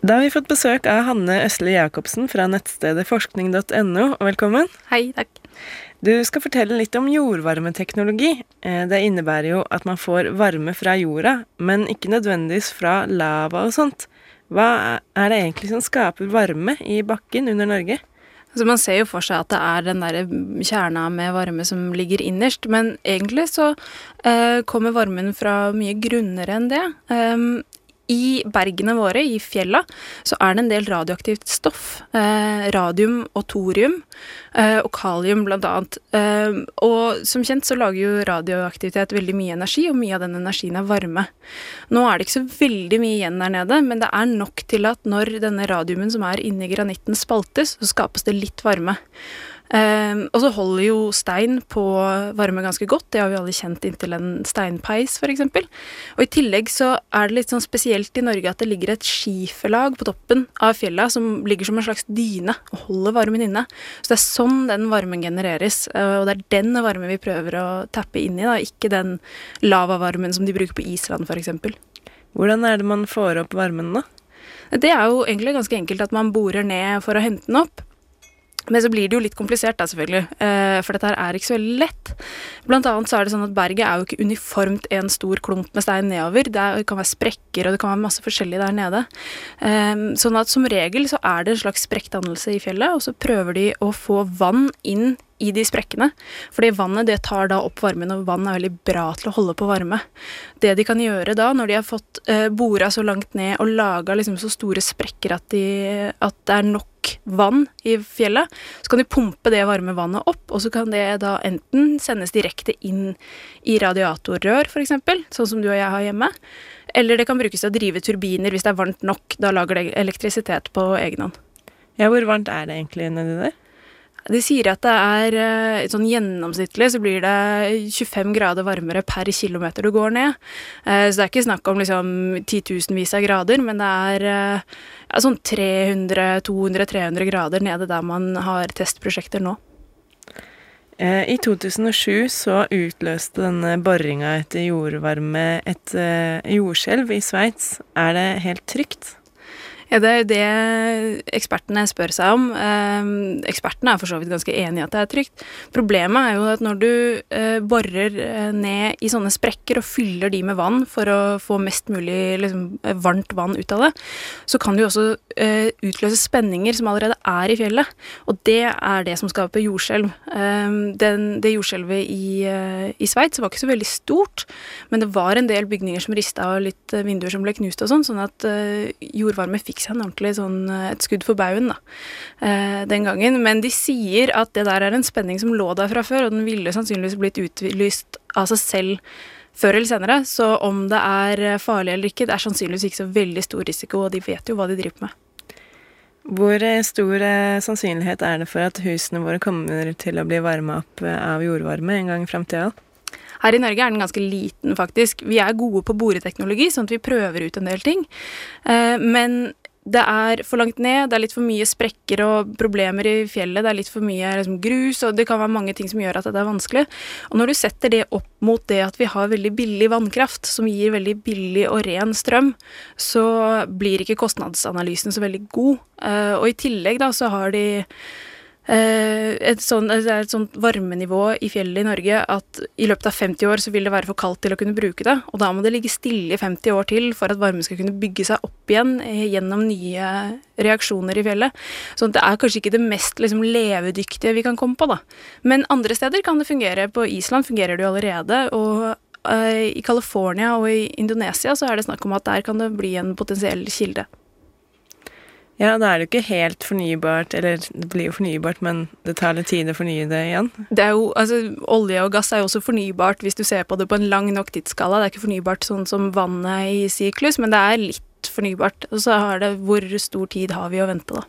Da har vi fått besøk av Hanne Øsle Jacobsen fra nettstedet forskning.no. Velkommen. Hei, takk. Du skal fortelle litt om jordvarmeteknologi. Eh, det innebærer jo at man får varme fra jorda, men ikke nødvendigvis fra lava og sånt. Hva er det egentlig som skaper varme i bakken under Norge? Altså man ser jo for seg at det er den der kjerna med varme som ligger innerst, men egentlig så eh, kommer varmen fra mye grunnere enn det. Um, i bergene våre, i fjella, så er det en del radioaktivt stoff. Eh, radium og thorium, eh, og kalium blant annet. Eh, og som kjent så lager jo radioaktivitet veldig mye energi, og mye av den energien er varme. Nå er det ikke så veldig mye igjen der nede, men det er nok til at når denne radiumen som er inni granitten spaltes, så skapes det litt varme. Um, og så holder jo stein på varme ganske godt, det har vi alle kjent inntil en steinpeis f.eks. Og i tillegg så er det litt sånn spesielt i Norge at det ligger et skiferlag på toppen av fjella som ligger som en slags dyne og holder varmen inne. Så det er sånn den varmen genereres, uh, og det er den varmen vi prøver å tappe inn i, da, ikke den lavavarmen som de bruker på Island f.eks. Hvordan er det man får opp varmen, da? Det er jo egentlig ganske enkelt at man borer ned for å hente den opp. Men så blir det jo litt komplisert, da, selvfølgelig. Eh, for dette her er ikke så veldig lett. Blant annet så er det sånn at berget er jo ikke uniformt en stor klump med stein nedover. Det, kan være sprekker, og det kan være masse forskjellig der nede. Eh, sånn at som regel så er det en slags sprekkdannelse i fjellet, og så prøver de å få vann inn i de sprekkene. Fordi vannet det tar da opp varmen, og vann er veldig bra til å holde på varme. Det de kan gjøre da, når de har fått eh, bora så langt ned og laga liksom så store sprekker at, de, at det er nok vann i fjellet, så kan de pumpe det varme vannet opp, og så kan det da enten sendes direkte inn i radiatorrør, f.eks., sånn som du og jeg har hjemme, eller det kan brukes til å drive turbiner hvis det er varmt nok. Da lager det elektrisitet på egen hånd. Ja, hvor varmt er det egentlig nedi der? De sier at det er eh, sånn gjennomsnittlig så blir det 25 grader varmere per kilometer du går ned. Eh, så det er ikke snakk om liksom titusenvis av grader, men det er eh, ja, sånn 300-200-300 grader nede der man har testprosjekter nå. I 2007 så utløste denne boringa etter jordvarme et jordskjelv i Sveits. Er det helt trygt? Ja, Det er jo det ekspertene spør seg om. Eh, ekspertene er for så vidt ganske enig i at det er trygt. Problemet er jo at når du eh, borer eh, ned i sånne sprekker og fyller de med vann for å få mest mulig liksom, varmt vann ut av det, så kan du også eh, utløse spenninger som allerede er i fjellet. Og det er det som skaper jordskjelv. Eh, det jordskjelvet i, eh, i Sveits var ikke så veldig stort, men det var en del bygninger som rista og litt vinduer som ble knust og sånn, sånn at jordvarme fikk seg en ordentlig sånn eh, et skudd for baugen, da, eh, den gangen. Men de sier at det der er en spenning som lå der fra før, og den ville sannsynligvis blitt utlyst av seg selv før eller senere. Så om det er farlig eller ikke, det er sannsynligvis ikke så veldig stor risiko, og de vet jo hva de driver med. Hvor eh, stor sannsynlighet er det for at husene våre kommer til å bli varma opp av jordvarme en gang i framtida? Her i Norge er den ganske liten, faktisk. Vi er gode på boreteknologi, sånn at vi prøver ut en del ting. Men det er for langt ned, det er litt for mye sprekker og problemer i fjellet, det er litt for mye liksom, grus, og det kan være mange ting som gjør at det er vanskelig. Og når du setter det opp mot det at vi har veldig billig vannkraft, som gir veldig billig og ren strøm, så blir ikke kostnadsanalysen så veldig god. Uh, og i tillegg da så har de Eh, et, sånt, et sånt varmenivå i fjellet i Norge at i løpet av 50 år så vil det være for kaldt til å kunne bruke det. Og da må det ligge stille i 50 år til for at varmen skal kunne bygge seg opp igjen eh, gjennom nye reaksjoner i fjellet. Så det er kanskje ikke det mest liksom, levedyktige vi kan komme på, da. Men andre steder kan det fungere. På Island fungerer det jo allerede. og i California og i Indonesia så er det snakk om at der kan det bli en potensiell kilde. Ja, da er det jo ikke helt fornybart, eller det blir jo fornybart, men det tar litt tid å fornye det igjen. Det er jo, altså Olje og gass er jo også fornybart hvis du ser på det på en lang nok tidsskala. Det er ikke fornybart sånn som vannet i syklus, men det er litt fornybart. Og så har det hvor stor tid har vi å vente, da.